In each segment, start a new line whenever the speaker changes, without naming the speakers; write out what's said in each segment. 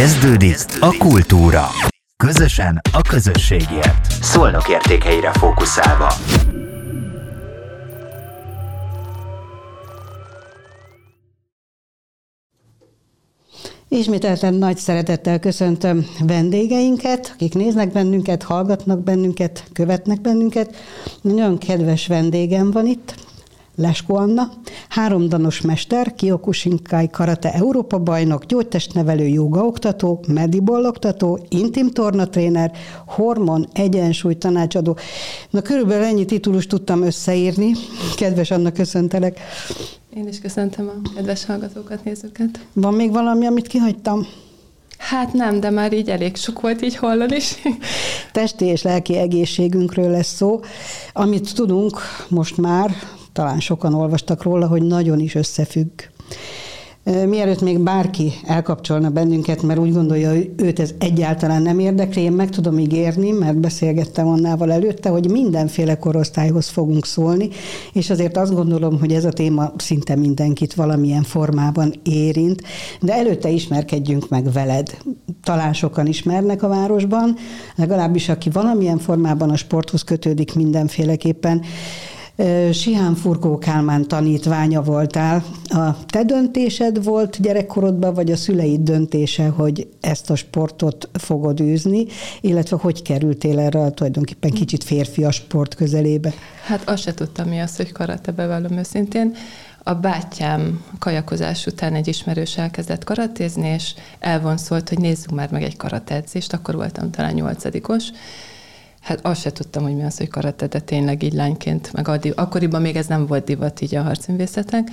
Kezdődik a kultúra. Közösen a közösségért. Szolnok értékeire fókuszálva.
Ismételten nagy szeretettel köszöntöm vendégeinket, akik néznek bennünket, hallgatnak bennünket, követnek bennünket. Nagyon kedves vendégem van itt, Lesko Anna, háromdanos mester, Kiokushinkai Karate Európa bajnok, gyógytestnevelő, jogaoktató, medibol oktató, intim tornatréner, hormon, egyensúly tanácsadó. Na körülbelül ennyi titulust tudtam összeírni. Kedves Anna, köszöntelek.
Én is köszöntöm a kedves hallgatókat, nézőket.
Van még valami, amit kihagytam?
Hát nem, de már így elég sok volt így hallani is.
Testi és lelki egészségünkről lesz szó. Amit tudunk most már, talán sokan olvastak róla, hogy nagyon is összefügg. Mielőtt még bárki elkapcsolna bennünket, mert úgy gondolja, hogy őt ez egyáltalán nem érdekli, én meg tudom ígérni, mert beszélgettem annával előtte, hogy mindenféle korosztályhoz fogunk szólni, és azért azt gondolom, hogy ez a téma szinte mindenkit valamilyen formában érint, de előtte ismerkedjünk meg veled. Talán sokan ismernek a városban, legalábbis aki valamilyen formában a sporthoz kötődik mindenféleképpen, Sihán Furkó Kálmán tanítványa voltál. A te döntésed volt gyerekkorodban, vagy a szüleid döntése, hogy ezt a sportot fogod űzni, illetve hogy kerültél erre tulajdonképpen kicsit férfias sport közelébe?
Hát azt se tudtam mi az, hogy karate bevallom őszintén. A bátyám kajakozás után egy ismerős elkezdett karatézni, és elvonszolt, hogy nézzük már meg egy karateedzést, akkor voltam talán nyolcadikos, Hát azt se tudtam, hogy mi az, hogy karate, de tényleg így lányként, meg addig, akkoriban még ez nem volt divat így a harcművészetnek.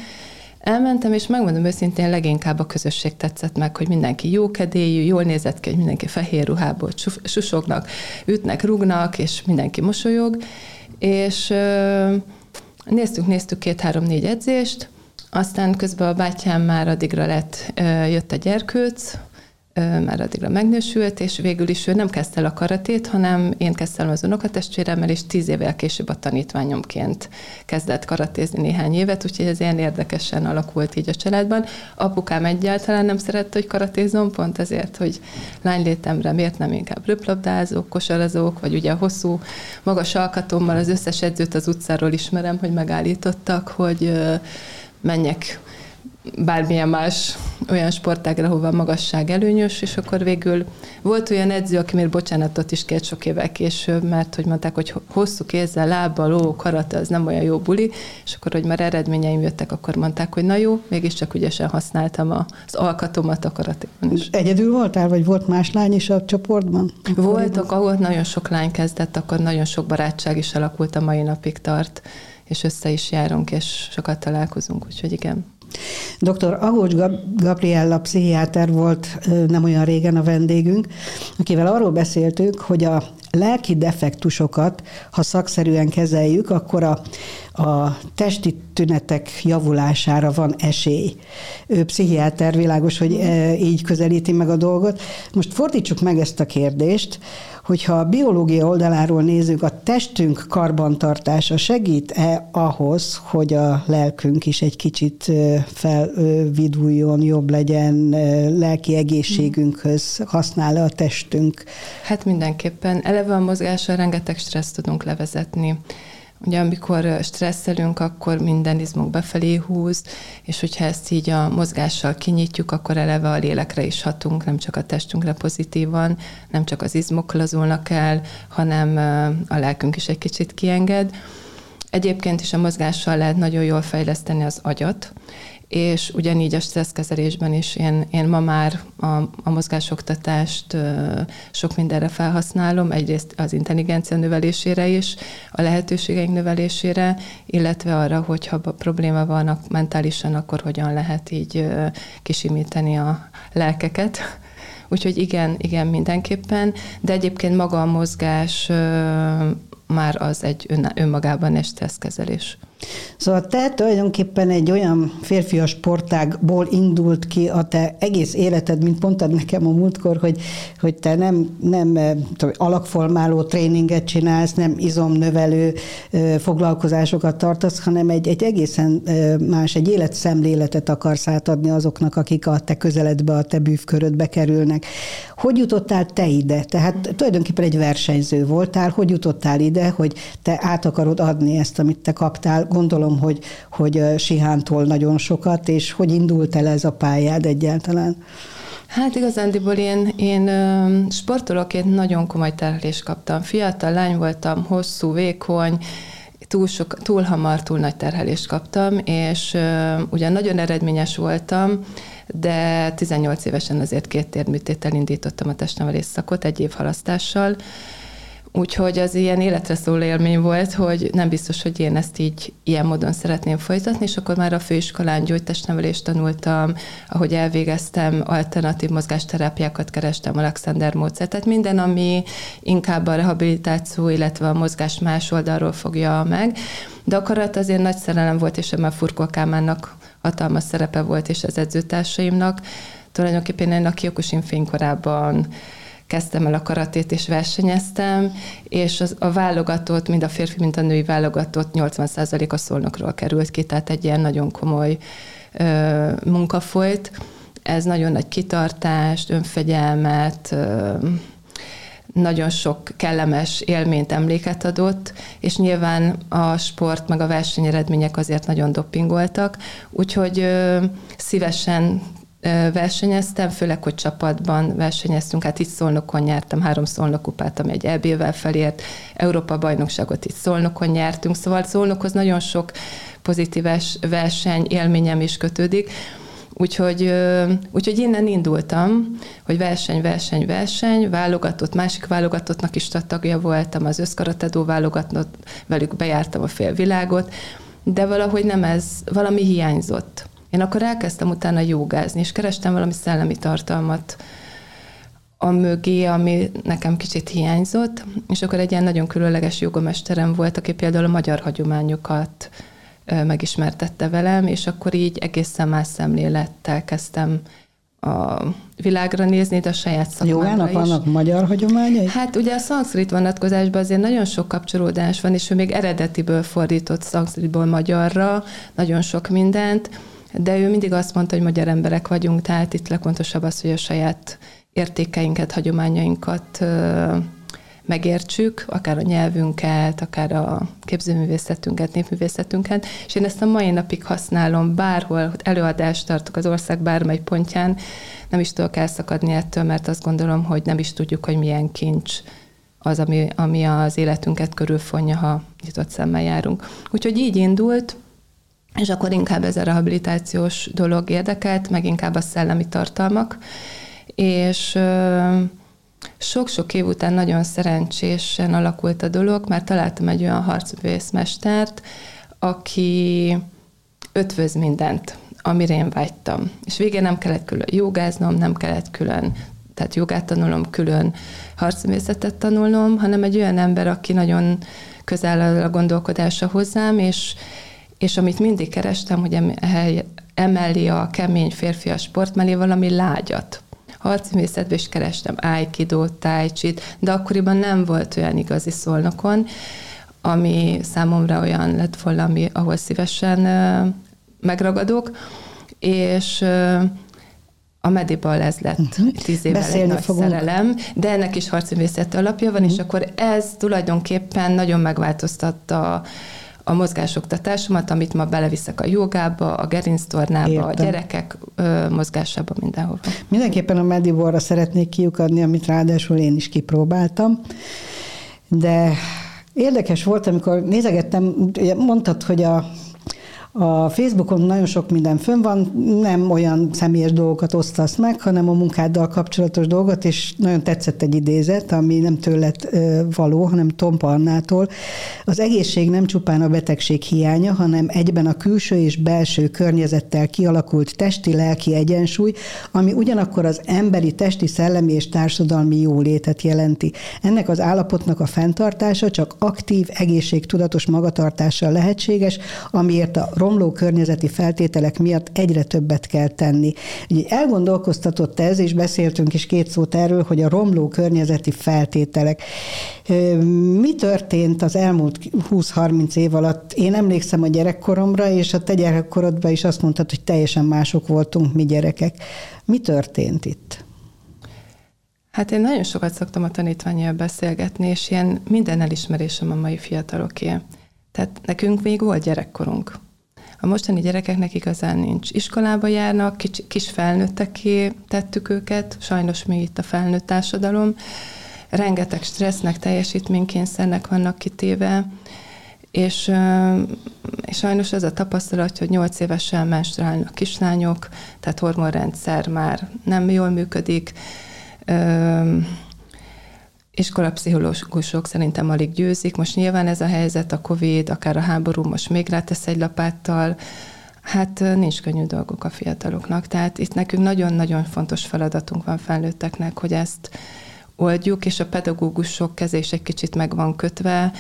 Elmentem, és megmondom őszintén, leginkább a közösség tetszett meg, hogy mindenki jókedélyű, jól nézett ki, hogy mindenki fehér ruhából susognak, ütnek, rugnak, és mindenki mosolyog. És néztük, néztük két-három-négy edzést, aztán közben a bátyám már addigra lett, jött a gyerkőc, már addigra megnősült, és végül is ő nem kezdte el a karatét, hanem én kezdtem az unokatestvéremmel, és tíz évvel később a tanítványomként kezdett karatézni néhány évet, úgyhogy ez ilyen érdekesen alakult így a családban. Apukám egyáltalán nem szerette, hogy karatézom, pont ezért, hogy lánylétemre miért nem inkább röplabdázók, kosarazók, vagy ugye a hosszú, magas alkatommal az összes edzőt az utcáról ismerem, hogy megállítottak, hogy menjek bármilyen más olyan sportágra, hova magasság előnyös, és akkor végül volt olyan edző, aki még bocsánatot is kért sok évvel később, mert hogy mondták, hogy hosszú kézzel, lábbal, ó, karate, az nem olyan jó buli, és akkor, hogy már eredményeim jöttek, akkor mondták, hogy na jó, mégiscsak ügyesen használtam az alkatomat a karatéban is.
Egyedül voltál, vagy volt más lány is a csoportban?
Voltak, ahol nagyon sok lány kezdett, akkor nagyon sok barátság is alakult a mai napig tart, és össze is járunk, és sokat találkozunk, úgyhogy igen.
Dr. Ahócs Gabriella pszichiáter volt nem olyan régen a vendégünk, akivel arról beszéltük, hogy a lelki defektusokat, ha szakszerűen kezeljük, akkor a, a testi tünetek javulására van esély. Ő pszichiáter, világos, hogy így közelíti meg a dolgot. Most fordítsuk meg ezt a kérdést, hogyha a biológia oldaláról nézzük, a testünk karbantartása segít-e ahhoz, hogy a lelkünk is egy kicsit felviduljon, jobb legyen, lelki egészségünkhöz használ-e a testünk?
Hát mindenképpen. Eleve a mozgással rengeteg stresszt tudunk levezetni. Ugye amikor stresszelünk, akkor minden izmunk befelé húz, és hogyha ezt így a mozgással kinyitjuk, akkor eleve a lélekre is hatunk, nem csak a testünkre pozitívan, nem csak az izmok lazulnak el, hanem a lelkünk is egy kicsit kienged. Egyébként is a mozgással lehet nagyon jól fejleszteni az agyat, és ugyanígy a stresszkezelésben is én, én ma már a, a mozgásoktatást ö, sok mindenre felhasználom, egyrészt az intelligencia növelésére is, a lehetőségeink növelésére, illetve arra, hogyha probléma van mentálisan, akkor hogyan lehet így ö, kisimítani a lelkeket. Úgyhogy igen, igen, mindenképpen, de egyébként maga a mozgás ö, már az egy ön, önmagában egy stresszkezelés.
Szóval te tulajdonképpen egy olyan férfias sportágból indult ki a te egész életed, mint mondtad nekem a múltkor, hogy, hogy te nem, nem tudom, alakformáló tréninget csinálsz, nem izomnövelő foglalkozásokat tartasz, hanem egy, egy egészen más, egy életszemléletet akarsz átadni azoknak, akik a te közeledbe, a te bűvkörödbe kerülnek. Hogy jutottál te ide? Tehát tulajdonképpen egy versenyző voltál, hogy jutottál ide, hogy te át akarod adni ezt, amit te kaptál, gondolom, hogy, hogy Sihántól nagyon sokat, és hogy indult el ez a pályád egyáltalán?
Hát igazándiból én, én sportolóként nagyon komoly terhelést kaptam. Fiatal lány voltam, hosszú, vékony, túl, sok, túl hamar, túl nagy terhelést kaptam, és uh, ugyan nagyon eredményes voltam, de 18 évesen azért két térműtétel indítottam a testnevelés szakot egy év halasztással, Úgyhogy az ilyen életre szóló élmény volt, hogy nem biztos, hogy én ezt így ilyen módon szeretném folytatni, és akkor már a főiskolán gyógytestnevelést tanultam, ahogy elvégeztem, alternatív mozgásterápiákat kerestem, Alexander módszer, tehát minden, ami inkább a rehabilitáció, illetve a mozgás más oldalról fogja meg. De a karat azért nagy szerelem volt, és ebben Furkó Kálmánnak hatalmas szerepe volt, és az edzőtársaimnak. Tulajdonképpen én a Kiokusin fénykorában kezdtem el a karatét és versenyeztem, és az, a válogatott, mind a férfi, mind a női válogatott 80% a szolnokról került ki, tehát egy ilyen nagyon komoly ö, munka folyt. Ez nagyon nagy kitartást, önfegyelmet, ö, nagyon sok kellemes élményt, emléket adott, és nyilván a sport meg a versenyeredmények azért nagyon dopingoltak, úgyhogy ö, szívesen versenyeztem, főleg, hogy csapatban versenyeztünk, hát itt Szolnokon nyertem három Szolnokupát, ami egy EB-vel felért, Európa bajnokságot itt Szolnokon nyertünk, szóval Szolnokhoz nagyon sok pozitíves verseny élményem is kötődik, Úgyhogy, úgyhogy innen indultam, hogy verseny, verseny, verseny, válogatott, másik válogatottnak is tagja voltam, az összkaratedó válogatott, velük bejártam a félvilágot, de valahogy nem ez, valami hiányzott. Én akkor elkezdtem utána jogázni, és kerestem valami szellemi tartalmat a mögé, ami nekem kicsit hiányzott, és akkor egy ilyen nagyon különleges jogomesterem volt, aki például a magyar hagyományokat megismertette velem, és akkor így egészen más szemlélettel kezdtem a világra nézni, de a saját szakmámra
Jogának is. vannak magyar hagyományai?
Hát ugye a szanszkrit vonatkozásban azért nagyon sok kapcsolódás van, és ő még eredetiből fordított szanszkritból magyarra, nagyon sok mindent, de ő mindig azt mondta, hogy magyar emberek vagyunk, tehát itt legfontosabb az, hogy a saját értékeinket, hagyományainkat megértsük, akár a nyelvünket, akár a képzőművészetünket, népművészetünket, és én ezt a mai napig használom bárhol, előadást tartok az ország bármely pontján, nem is tudok elszakadni ettől, mert azt gondolom, hogy nem is tudjuk, hogy milyen kincs az, ami, ami az életünket körülfonja, ha nyitott szemmel járunk. Úgyhogy így indult, és akkor inkább ez a rehabilitációs dolog érdekelt, meg inkább a szellemi tartalmak, és sok-sok év után nagyon szerencsésen alakult a dolog, mert találtam egy olyan harcvészmestert, aki ötvöz mindent, amire én vágytam. És végén nem kellett külön jogáznom, nem kellett külön, tehát jogát tanulnom, külön harcművészetet tanulnom, hanem egy olyan ember, aki nagyon közel áll a gondolkodása hozzám, és és amit mindig kerestem, hogy emeli a kemény férfias sport mellé valami lágyat. Harcművészetben is kerestem aikido, chi de akkoriban nem volt olyan igazi szolnokon, ami számomra olyan lett valami, ahol szívesen megragadok, és a Medibal ez lett uh-huh. tíz évvel Beszélni egy fogunk. szerelem, de ennek is harcművészeti alapja van, uh-huh. és akkor ez tulajdonképpen nagyon megváltoztatta a mozgásoktatásomat, amit ma beleviszek a jogába, a gerinctornába, Értem. a gyerekek ö, mozgásába, mindenhova.
Mindenképpen a Medivorra szeretnék kiukadni, amit ráadásul én is kipróbáltam, de érdekes volt, amikor nézegettem, mondtad, hogy a A Facebookon nagyon sok minden fönn van, nem olyan személyes dolgokat osztasz meg, hanem a munkáddal kapcsolatos dolgot, és nagyon tetszett egy idézet, ami nem tőled való, hanem Tom Parnától. Az egészség nem csupán a betegség hiánya, hanem egyben a külső és belső környezettel kialakult testi-lelki egyensúly, ami ugyanakkor az emberi testi, szellemi és társadalmi jólétet jelenti. Ennek az állapotnak a fenntartása csak aktív, egészségtudatos magatartással lehetséges, amiért a romló környezeti feltételek miatt egyre többet kell tenni. Ugye elgondolkoztatott ez, és beszéltünk is két szót erről, hogy a romló környezeti feltételek. Mi történt az elmúlt 20-30 év alatt? Én emlékszem a gyerekkoromra, és a te gyerekkorodban is azt mondtad, hogy teljesen mások voltunk mi gyerekek. Mi történt itt?
Hát én nagyon sokat szoktam a tanítványjal beszélgetni, és ilyen minden elismerésem a mai fiataloké. Tehát nekünk még volt gyerekkorunk. A mostani gyerekeknek igazán nincs. Iskolába járnak, kis, kis felnőtteké tettük őket, sajnos még itt a felnőtt társadalom. Rengeteg stressznek, teljesítménykényszernek vannak kitéve, és, és sajnos ez a tapasztalat, hogy 8 évesen menstruálnak kislányok, tehát hormonrendszer már nem jól működik, iskolapszichológusok szerintem alig győzik. Most nyilván ez a helyzet, a Covid, akár a háború most még rátesz egy lapáttal, hát nincs könnyű dolgok a fiataloknak. Tehát itt nekünk nagyon-nagyon fontos feladatunk van felnőtteknek, hogy ezt oldjuk, és a pedagógusok kezé is egy kicsit meg van kötve,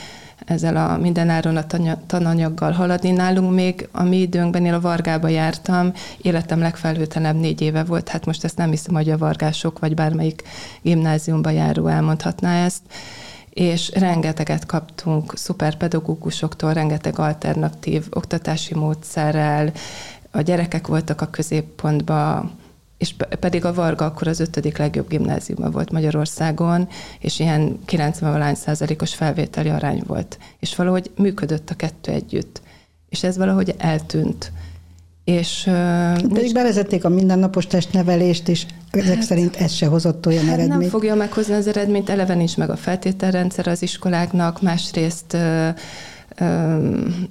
ezzel a mindenáron a tananyaggal haladni. Nálunk még a mi időnkben, én a Vargába jártam, életem legfelhőtlenebb négy éve volt, hát most ezt nem hiszem, hogy a vargások vagy bármelyik gimnáziumba járó elmondhatná ezt. És rengeteget kaptunk szuperpedagógusoktól, rengeteg alternatív oktatási módszerrel, a gyerekek voltak a középpontban, és pedig a Varga akkor az ötödik legjobb gimnáziuma volt Magyarországon, és ilyen 90 százalékos felvételi arány volt. És valahogy működött a kettő együtt. És ez valahogy eltűnt. És,
Pedig és... bevezették a mindennapos testnevelést, és ezek hát, szerint ez se hozott olyan hát eredményt.
Nem fogja meghozni az eredményt, eleve nincs meg a feltételrendszer az iskoláknak, másrészt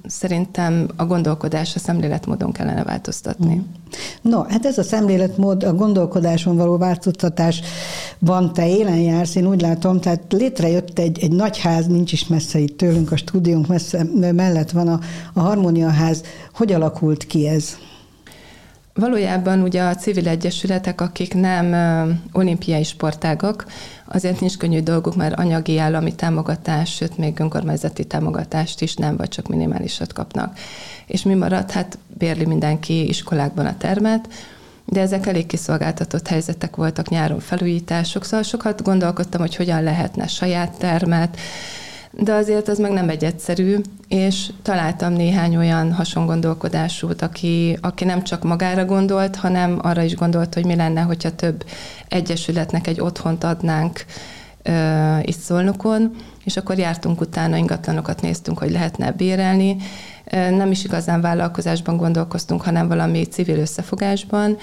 szerintem a gondolkodás, a szemléletmódon kellene változtatni. Mm.
No, hát ez a szemléletmód, a gondolkodáson való változtatás van, te élen jársz, én úgy látom, tehát létrejött egy, egy nagy ház, nincs is messze itt tőlünk, a stúdiónk messze, mellett van a, a Harmóniaház. Hogy alakult ki ez?
Valójában ugye a civil egyesületek, akik nem olimpiai sportágak, azért nincs könnyű dolguk, mert anyagi állami támogatás, sőt még önkormányzati támogatást is nem, vagy csak minimálisat kapnak. És mi marad? Hát bérli mindenki iskolákban a termet, de ezek elég kiszolgáltatott helyzetek voltak, nyáron felújítások, szóval sokat gondolkodtam, hogy hogyan lehetne saját termet, de azért az meg nem egy egyszerű, és találtam néhány olyan hasongondolkodásút, aki, aki nem csak magára gondolt, hanem arra is gondolt, hogy mi lenne, hogyha több egyesületnek egy otthont adnánk uh, itt Szolnokon, és akkor jártunk utána, ingatlanokat néztünk, hogy lehetne bérelni. Nem is igazán vállalkozásban gondolkoztunk, hanem valami civil összefogásban,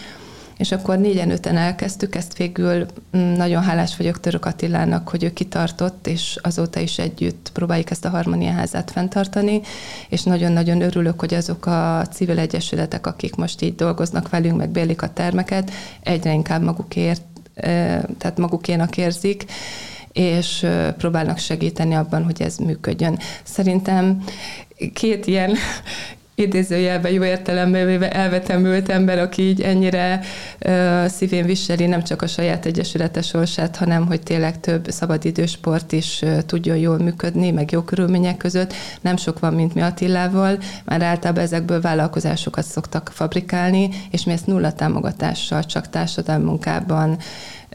és akkor négyen öten elkezdtük, ezt végül mm, nagyon hálás vagyok Török Attilának, hogy ő kitartott, és azóta is együtt próbáljuk ezt a harmóniaházát fenntartani, és nagyon-nagyon örülök, hogy azok a civil egyesületek, akik most így dolgoznak velünk, meg bélik a termeket, egyre inkább magukért, tehát magukénak érzik, és próbálnak segíteni abban, hogy ez működjön. Szerintem két ilyen idézőjelben jó értelemben elvetemült ember, aki így ennyire uh, szívén viseli nem csak a saját egyesülete sorsát, hanem hogy tényleg több szabadidősport is uh, tudjon jól működni, meg jó körülmények között. Nem sok van, mint mi Attilával, már általában ezekből vállalkozásokat szoktak fabrikálni, és mi ezt nulla támogatással, csak társadalmi munkában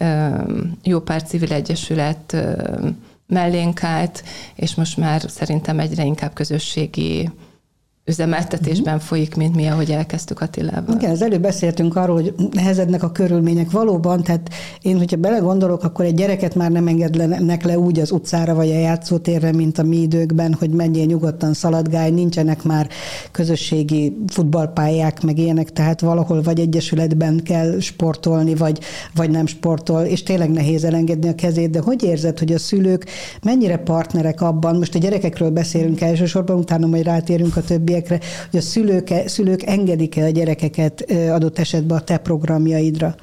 uh, jó pár civil egyesület uh, mellénk állt, és most már szerintem egyre inkább közösségi üzemeltetésben uh-huh. folyik, mint mi, ahogy elkezdtük Attilával.
Igen, az előbb beszéltünk arról, hogy nehezednek a körülmények. Valóban, tehát én, hogyha belegondolok, akkor egy gyereket már nem engedlenek le úgy az utcára vagy a játszótérre, mint a mi időkben, hogy menjél nyugodtan szaladgálj, nincsenek már közösségi futballpályák, meg ilyenek, tehát valahol vagy egyesületben kell sportolni, vagy, vagy nem sportol, és tényleg nehéz elengedni a kezét, de hogy érzed, hogy a szülők mennyire partnerek abban, most a gyerekekről beszélünk elsősorban, utána majd rátérünk a többiek betegségekre, hogy a szülők, szülők engedik-e a gyerekeket adott esetben a te programjaidra?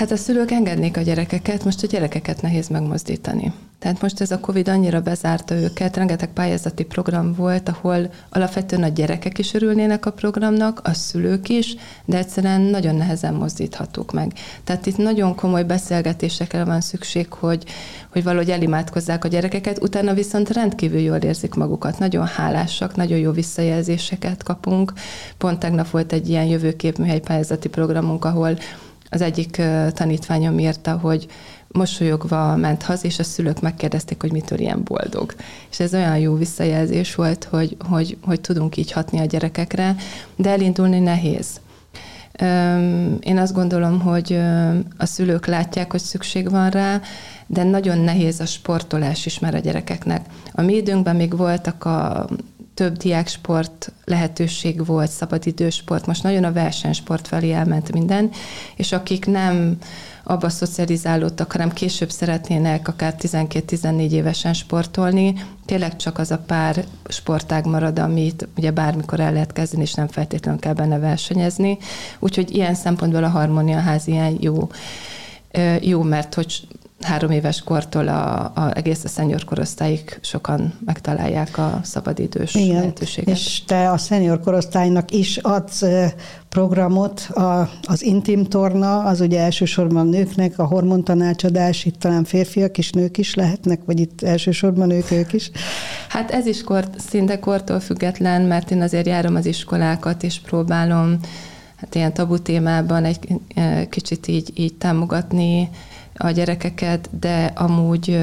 Hát a szülők engednék a gyerekeket, most a gyerekeket nehéz megmozdítani. Tehát most ez a Covid annyira bezárta őket, rengeteg pályázati program volt, ahol alapvetően a gyerekek is örülnének a programnak, a szülők is, de egyszerűen nagyon nehezen mozdíthatók meg. Tehát itt nagyon komoly beszélgetésekre van szükség, hogy, hogy valahogy elimádkozzák a gyerekeket, utána viszont rendkívül jól érzik magukat, nagyon hálásak, nagyon jó visszajelzéseket kapunk. Pont tegnap volt egy ilyen jövőkép műhely pályázati programunk, ahol az egyik tanítványom írta, hogy mosolyogva ment haza, és a szülők megkérdezték, hogy mitől ilyen boldog. És ez olyan jó visszajelzés volt, hogy, hogy, hogy tudunk így hatni a gyerekekre, de elindulni nehéz. Én azt gondolom, hogy a szülők látják, hogy szükség van rá, de nagyon nehéz a sportolás is már a gyerekeknek. A mi időnkben még voltak a több diáksport lehetőség volt, szabadidősport, most nagyon a versenysport felé elment minden, és akik nem abba szocializálódtak, hanem később szeretnének akár 12-14 évesen sportolni, tényleg csak az a pár sportág marad, amit ugye bármikor el lehet kezdeni, és nem feltétlenül kell benne versenyezni. Úgyhogy ilyen szempontból a harmónia ház ilyen jó jó, mert hogy három éves kortól a, a egész a szenyor korosztályig sokan megtalálják a szabadidős Igen, lehetőséget.
És te a szenyor korosztálynak is adsz programot, a, az intim torna, az ugye elsősorban nőknek, a hormontanácsadás, itt talán férfiak és nők is lehetnek, vagy itt elsősorban nők ők is?
Hát ez is kort, szinte kortól független, mert én azért járom az iskolákat, és próbálom hát ilyen tabu témában egy kicsit így, így támogatni a gyerekeket, de amúgy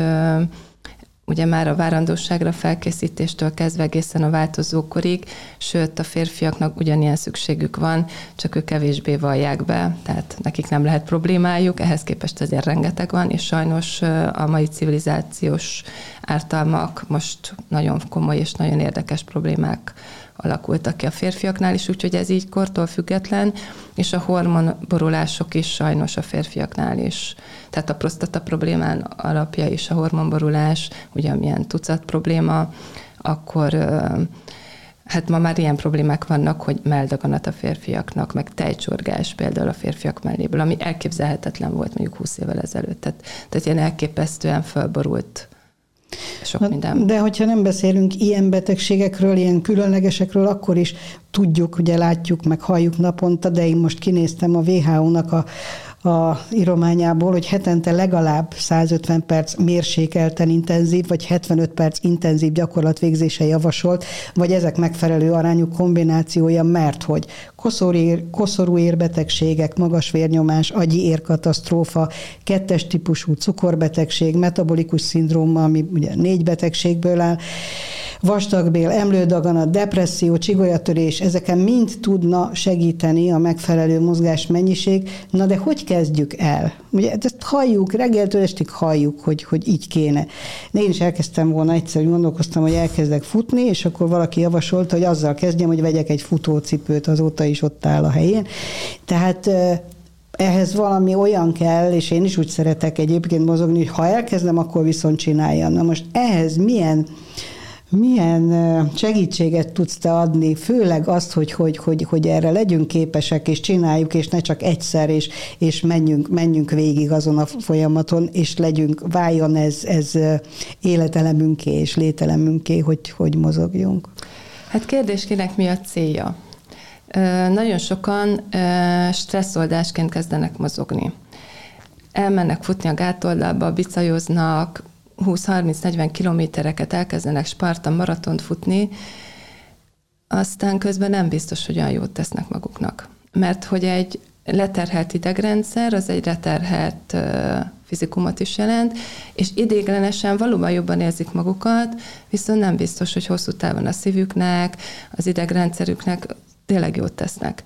ugye már a várandóságra felkészítéstől kezdve egészen a változókorig, sőt a férfiaknak ugyanilyen szükségük van, csak ők kevésbé vallják be, tehát nekik nem lehet problémájuk, ehhez képest azért rengeteg van, és sajnos a mai civilizációs ártalmak most nagyon komoly és nagyon érdekes problémák alakultak ki a férfiaknál is, úgyhogy ez így kortól független, és a hormonborulások is sajnos a férfiaknál is. Tehát a prostata problémán alapja is a hormonborulás, ugye milyen tucat probléma, akkor Hát ma már ilyen problémák vannak, hogy meldaganat a férfiaknak, meg tejcsorgás például a férfiak melléből, ami elképzelhetetlen volt mondjuk 20 évvel ezelőtt. Tehát, tehát ilyen elképesztően felborult sok minden.
De hogyha nem beszélünk ilyen betegségekről, ilyen különlegesekről, akkor is tudjuk, ugye látjuk, meg halljuk naponta, de én most kinéztem a WHO-nak a a írományából, hogy hetente legalább 150 perc mérsékelten intenzív, vagy 75 perc intenzív gyakorlatvégzése javasolt, vagy ezek megfelelő arányú kombinációja, mert hogy koszorú érbetegségek, magas vérnyomás, agyi érkatasztrófa, kettes típusú cukorbetegség, metabolikus szindróma, ami ugye négy betegségből áll, vastagbél, emlődaganat, depresszió, csigolyatörés, ezeken mind tudna segíteni a megfelelő mozgás mennyiség. Na de hogy kezdjük el? Ugye ezt halljuk, reggeltől estig halljuk, hogy, hogy így kéne. De én is elkezdtem volna egyszer, gondolkoztam, hogy elkezdek futni, és akkor valaki javasolta, hogy azzal kezdjem, hogy vegyek egy futócipőt, azóta is ott áll a helyén. Tehát ehhez valami olyan kell, és én is úgy szeretek egyébként mozogni, hogy ha elkezdem, akkor viszont csináljam. Na most ehhez milyen milyen segítséget tudsz te adni, főleg azt, hogy, hogy, hogy, hogy erre legyünk képesek, és csináljuk, és ne csak egyszer, és, és menjünk, menjünk végig azon a folyamaton, és legyünk, váljon ez, ez életelemünké és lételemünké, hogy, hogy mozogjunk.
Hát kérdés, mi a célja? Nagyon sokan stresszoldásként kezdenek mozogni. Elmennek futni a gátoldalba, bicajoznak, 20-30-40 kilométereket elkezdenek Spartan maratont futni, aztán közben nem biztos, hogy olyan jót tesznek maguknak. Mert hogy egy leterhelt idegrendszer, az egy leterhelt fizikumot is jelent, és idéglenesen valóban jobban érzik magukat, viszont nem biztos, hogy hosszú távon a szívüknek, az idegrendszerüknek tényleg jót tesznek.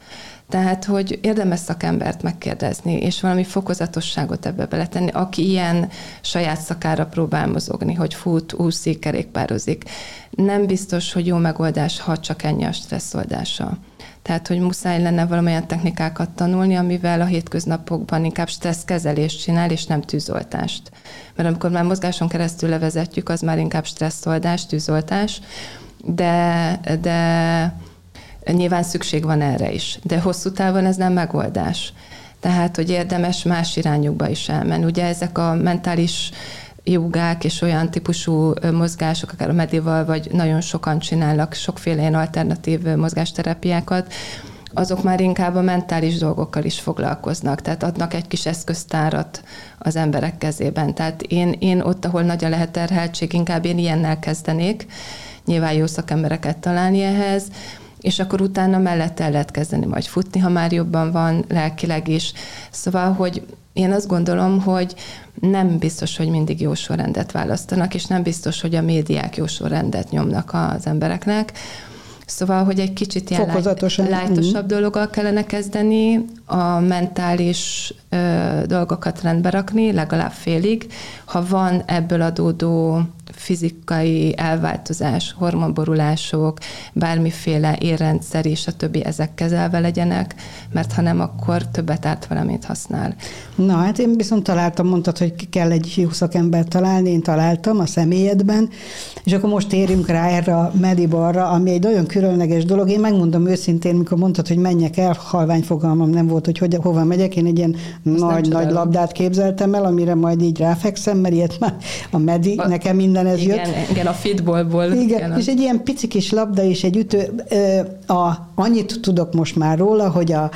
Tehát, hogy érdemes szakembert megkérdezni, és valami fokozatosságot ebbe beletenni, aki ilyen saját szakára próbál mozogni, hogy fut, úszik, kerékpározik. Nem biztos, hogy jó megoldás, ha csak ennyi a stresszoldása. Tehát, hogy muszáj lenne valamilyen technikákat tanulni, amivel a hétköznapokban inkább stresszkezelést csinál, és nem tűzoltást. Mert amikor már mozgáson keresztül levezetjük, az már inkább stresszoldás, tűzoltás, de, de nyilván szükség van erre is. De hosszú távon ez nem megoldás. Tehát, hogy érdemes más irányokba is elmenni. Ugye ezek a mentális jogák és olyan típusú mozgások, akár a medival, vagy nagyon sokan csinálnak sokféle ilyen alternatív mozgásterápiákat, azok már inkább a mentális dolgokkal is foglalkoznak, tehát adnak egy kis eszköztárat az emberek kezében. Tehát én, én ott, ahol nagy a lehet terheltség, inkább én ilyennel kezdenék, nyilván jó szakembereket találni ehhez, és akkor utána mellett el lehet kezdeni majd futni, ha már jobban van lelkileg is. Szóval, hogy én azt gondolom, hogy nem biztos, hogy mindig jó sorrendet választanak, és nem biztos, hogy a médiák jó sorrendet nyomnak az embereknek. Szóval, hogy egy kicsit ilyen lájtosabb mm. dologgal kellene kezdeni, a mentális ö, dolgokat rendbe rakni, legalább félig. Ha van ebből adódó fizikai elváltozás, hormonborulások, bármiféle érrendszer és a többi ezek kezelve legyenek, mert ha nem, akkor többet árt vele, mint használ.
Na, hát én viszont találtam, mondtad, hogy kell egy jó szakembert találni, én találtam a személyedben, és akkor most térjünk rá erre a Medibarra, ami egy nagyon különleges dolog. Én megmondom őszintén, mikor mondtad, hogy menjek el, halvány fogalmam nem volt, hogy, hogy hova megyek, én egy ilyen nagy-nagy labdát képzeltem el, amire majd így ráfekszem, mert ilyet már a Medi, a, nekem minden ez
igen,
jött.
Igen, a fitballból.
Igen, igen, és egy ilyen pici kis labda és egy ütő. A, annyit tudok most már róla, hogy a,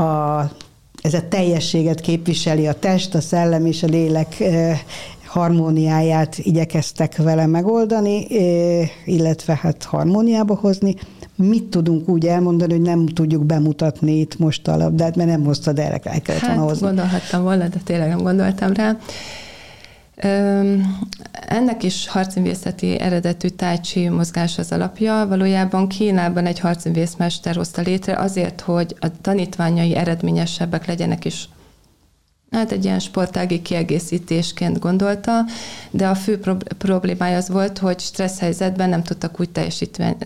a ez a teljességet képviseli a test, a szellem és a lélek harmóniáját igyekeztek vele megoldani, illetve hát harmóniába hozni. Mit tudunk úgy elmondani, hogy nem tudjuk bemutatni itt most a labdát, mert nem hoztad el, el kellett
hát, hozni. gondolhattam volna, de tényleg nem gondoltam rá. Ennek is harcművészeti eredetű tájcsi mozgás az alapja. Valójában Kínában egy harcművészmester hozta létre azért, hogy a tanítványai eredményesebbek legyenek és hát egy ilyen sportági kiegészítésként gondolta, de a fő problémája az volt, hogy stressz helyzetben nem tudtak úgy teljesíteni,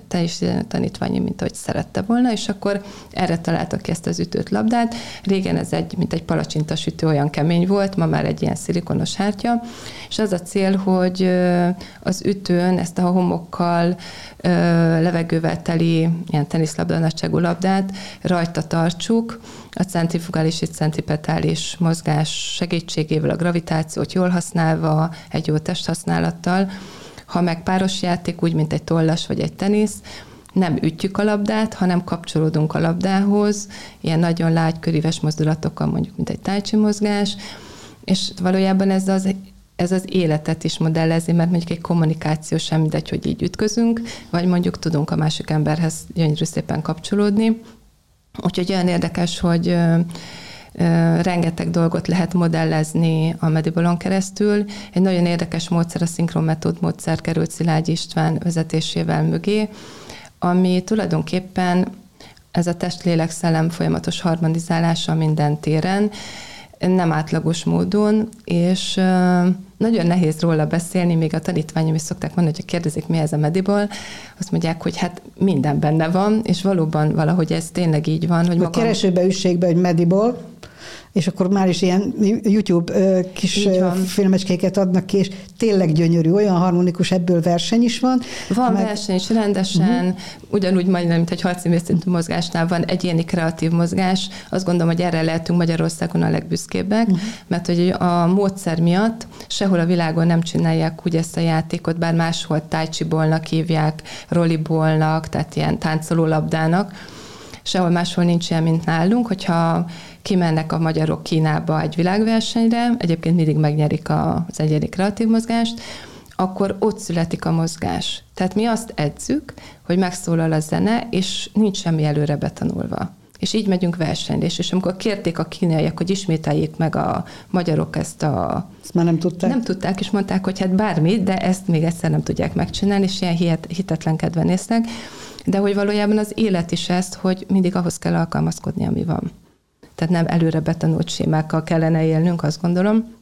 tanítványi, mint ahogy szerette volna, és akkor erre találtak ki ezt az ütőt labdát. Régen ez egy, mint egy palacsintasütő olyan kemény volt, ma már egy ilyen szilikonos hártya, és az a cél, hogy az ütőn ezt a homokkal, levegővel teli ilyen teniszlabda nagyságú labdát rajta tartsuk, a centrifugális és centripetális mozgás segítségével, a gravitációt jól használva, egy jó testhasználattal. Ha meg páros játék, úgy, mint egy tollas vagy egy tenisz, nem ütjük a labdát, hanem kapcsolódunk a labdához, ilyen nagyon lágy, köríves mozdulatokkal, mondjuk, mint egy tájcsi mozgás, és valójában ez az ez az életet is modellezi, mert mondjuk egy kommunikáció sem mindegy, hogy így ütközünk, vagy mondjuk tudunk a másik emberhez gyönyörű szépen kapcsolódni. Úgyhogy olyan érdekes, hogy rengeteg dolgot lehet modellezni a Medibolon keresztül. Egy nagyon érdekes módszer, a szinkronmetód módszer került Szilágy István vezetésével mögé, ami tulajdonképpen ez a test-lélek-szellem folyamatos harmonizálása minden téren, nem átlagos módon, és nagyon nehéz róla beszélni, még a tanítványom is szokták mondani, hogyha kérdezik, mi ez a Mediból, azt mondják, hogy hát minden benne van, és valóban valahogy ez tényleg így van. Hogy
a magam... keresőbe üssék be, hogy Mediból, és akkor már is ilyen YouTube kis filmecskéket adnak ki, és tényleg gyönyörű, olyan harmonikus, ebből verseny is van.
Van meg... verseny is rendesen, uh-huh. ugyanúgy majdnem, mint egy harcművészintű mozgásnál van egyéni kreatív mozgás. Azt gondolom, hogy erre lehetünk Magyarországon a legbüszkébbek, uh-huh. mert hogy a módszer miatt sehol a világon nem csinálják úgy ezt a játékot, bár máshol tájcsibolnak hívják, rollibolnak, tehát ilyen táncoló labdának, sehol máshol nincs ilyen, mint nálunk, hogyha kimennek a magyarok Kínába egy világversenyre, egyébként mindig megnyerik az egyéni kreatív mozgást, akkor ott születik a mozgás. Tehát mi azt edzük, hogy megszólal a zene, és nincs semmi előre betanulva. És így megyünk versenyre. És amikor kérték a kínaiak, hogy ismételjék meg a magyarok ezt a...
Ezt már nem tudták?
Nem tudták, és mondták, hogy hát bármi, de ezt még egyszer nem tudják megcsinálni, és ilyen hihet, hitetlenkedve néznek. De hogy valójában az élet is ezt, hogy mindig ahhoz kell alkalmazkodni, ami van tehát nem előre betanult sémákkal kellene élnünk, azt gondolom.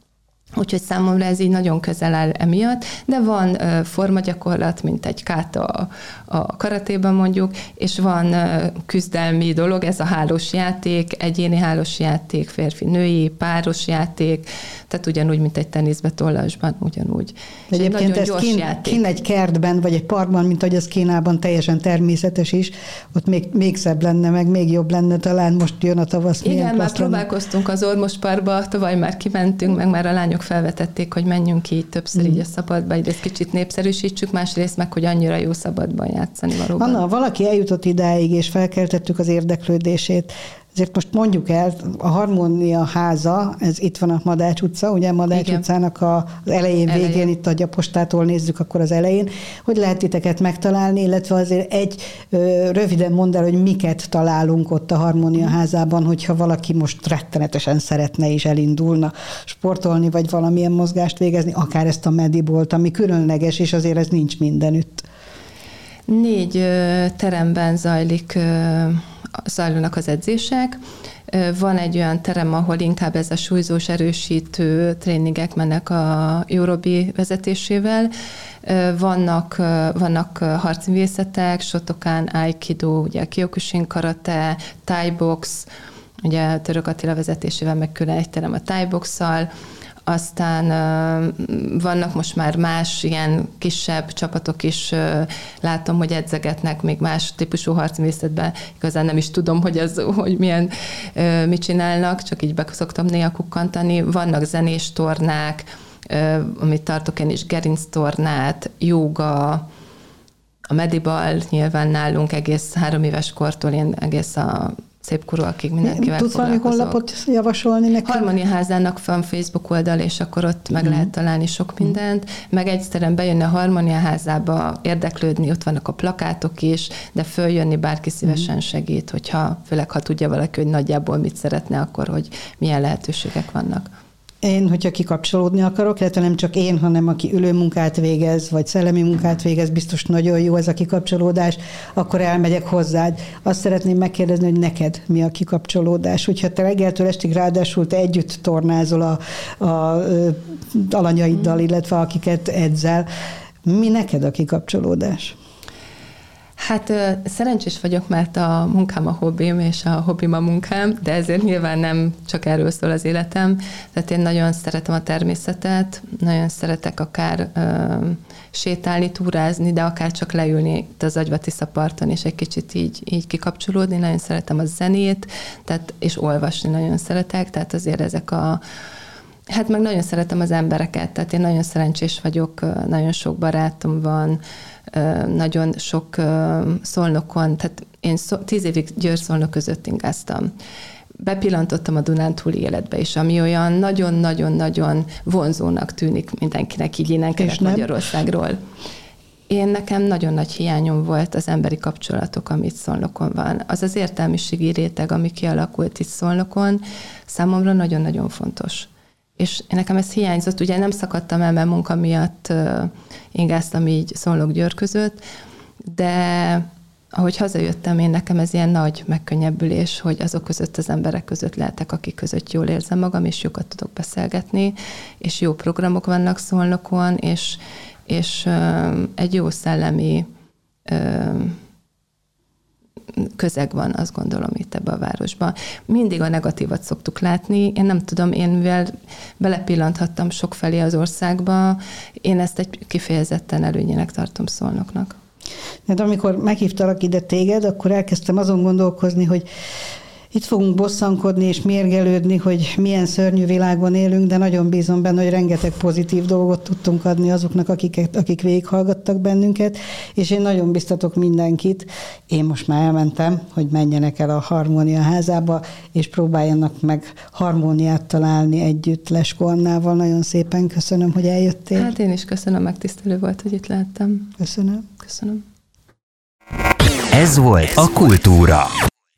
Úgyhogy számomra ez így nagyon közel áll emiatt, de van uh, formagyakorlat, mint egy káta a, a karatében mondjuk, és van uh, küzdelmi dolog, ez a hálós játék, egyéni hálós játék, férfi-női, páros játék, tehát ugyanúgy, mint egy teniszbe tollasban, ugyanúgy.
Egyébként ez kín, kín egy kertben, vagy egy parkban, mint ahogy az Kínában teljesen természetes is, ott még, még szebb lenne, meg még jobb lenne, talán most jön a tavasz.
Igen, már próbálkoztunk az Ormos Parkba, tavaly már kimentünk, meg már a lányok felvetették, hogy menjünk így többször mm. így a szabadba, így ezt kicsit népszerűsítsük, másrészt meg, hogy annyira jó szabadban játszani valóban.
Anna, valaki eljutott idáig, és felkeltettük az érdeklődését, ezért most mondjuk el, a Harmónia háza, ez itt van a Madács utca, ugye Madács Igen. utcának a, az elején, elején, végén, itt a gyapostától nézzük, akkor az elején, hogy lehet titeket megtalálni, illetve azért egy ö, röviden mondd el, hogy miket találunk ott a Harmónia házában, hogyha valaki most rettenetesen szeretne és elindulna sportolni, vagy valamilyen mozgást végezni, akár ezt a medibolt, ami különleges, és azért ez nincs mindenütt.
Négy ö, teremben zajlik ö, zajlanak az edzések. Van egy olyan terem, ahol inkább ez a súlyzós erősítő tréningek mennek a Eurobi vezetésével. Vannak, vannak harcművészetek, Shotokan, Aikido, ugye Kyokushin karate, Thai box, ugye Török Attila vezetésével meg külön egy terem a Thai box-szal, aztán vannak most már más ilyen kisebb csapatok is, látom, hogy edzegetnek még más típusú harcmészetben. Igazán nem is tudom, hogy ez, hogy milyen, mit csinálnak, csak így be szoktam néha kukkantani. Vannak zenés tornák, amit tartok én is, gerinc tornát, joga, a medibal nyilván nálunk egész három éves kortól én egész a szép korúakig mindenkivel
Tudsz valami honlapot javasolni nekem?
Harmoniaházának van Facebook oldal, és akkor ott meg mm. lehet találni sok mindent, mm. meg egyszerűen bejönni a Harmoniaházába, érdeklődni, ott vannak a plakátok is, de följönni bárki szívesen mm. segít, hogyha, főleg ha tudja valaki, hogy nagyjából mit szeretne, akkor hogy milyen lehetőségek vannak
én, hogyha kikapcsolódni akarok, illetve nem csak én, hanem aki ülő munkát végez, vagy szellemi munkát végez, biztos nagyon jó ez a kikapcsolódás, akkor elmegyek hozzád. Azt szeretném megkérdezni, hogy neked mi a kikapcsolódás. Hogyha te reggeltől estig ráadásul te együtt tornázol a, a, a alanyaiddal, illetve akiket edzel, mi neked a kikapcsolódás?
Hát szerencsés vagyok, mert a munkám a hobbim, és a hobbim a munkám, de ezért nyilván nem csak erről szól az életem. Tehát én nagyon szeretem a természetet, nagyon szeretek akár ö, sétálni, túrázni, de akár csak leülni itt az Agyvatisza parton, és egy kicsit így, így kikapcsolódni. Nagyon szeretem a zenét, tehát, és olvasni nagyon szeretek, tehát azért ezek a Hát meg nagyon szeretem az embereket, tehát én nagyon szerencsés vagyok, nagyon sok barátom van, nagyon sok szolnokon, tehát én tíz évig Győr-Szolnok között ingáztam bepillantottam a Dunántúli életbe is, ami olyan nagyon-nagyon-nagyon vonzónak tűnik mindenkinek így innen Magyarországról. Én nekem nagyon nagy hiányom volt az emberi kapcsolatok, amit Szolnokon van. Az az értelmiségi réteg, ami kialakult itt Szolnokon, számomra nagyon-nagyon fontos és nekem ez hiányzott, ugye nem szakadtam el, mert munka miatt ingáztam így Szolnok Győr között, de ahogy hazajöttem, én nekem ez ilyen nagy megkönnyebbülés, hogy azok között az emberek között lehetek, akik között jól érzem magam, és jókat tudok beszélgetni, és jó programok vannak Szolnokon, és, és egy jó szellemi közeg van, azt gondolom itt ebbe a városban. Mindig a negatívat szoktuk látni. Én nem tudom, én mivel belepillanthattam sok felé az országba, én ezt egy kifejezetten előnyének tartom szolnoknak.
De amikor meghívtalak ide téged, akkor elkezdtem azon gondolkozni, hogy itt fogunk bosszankodni és mérgelődni, hogy milyen szörnyű világban élünk, de nagyon bízom benne, hogy rengeteg pozitív dolgot tudtunk adni azoknak, akiket, akik végighallgattak bennünket, és én nagyon biztatok mindenkit, én most már elmentem, hogy menjenek el a Harmónia házába, és próbáljanak meg harmóniát találni együtt Lesko Annával. Nagyon szépen köszönöm, hogy eljöttél.
Hát én is köszönöm, megtisztelő volt, hogy itt lehettem.
Köszönöm.
Köszönöm.
Ez volt a Kultúra.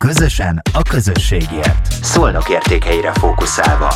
Közösen a közösségért. Szolnok értékeire fókuszálva.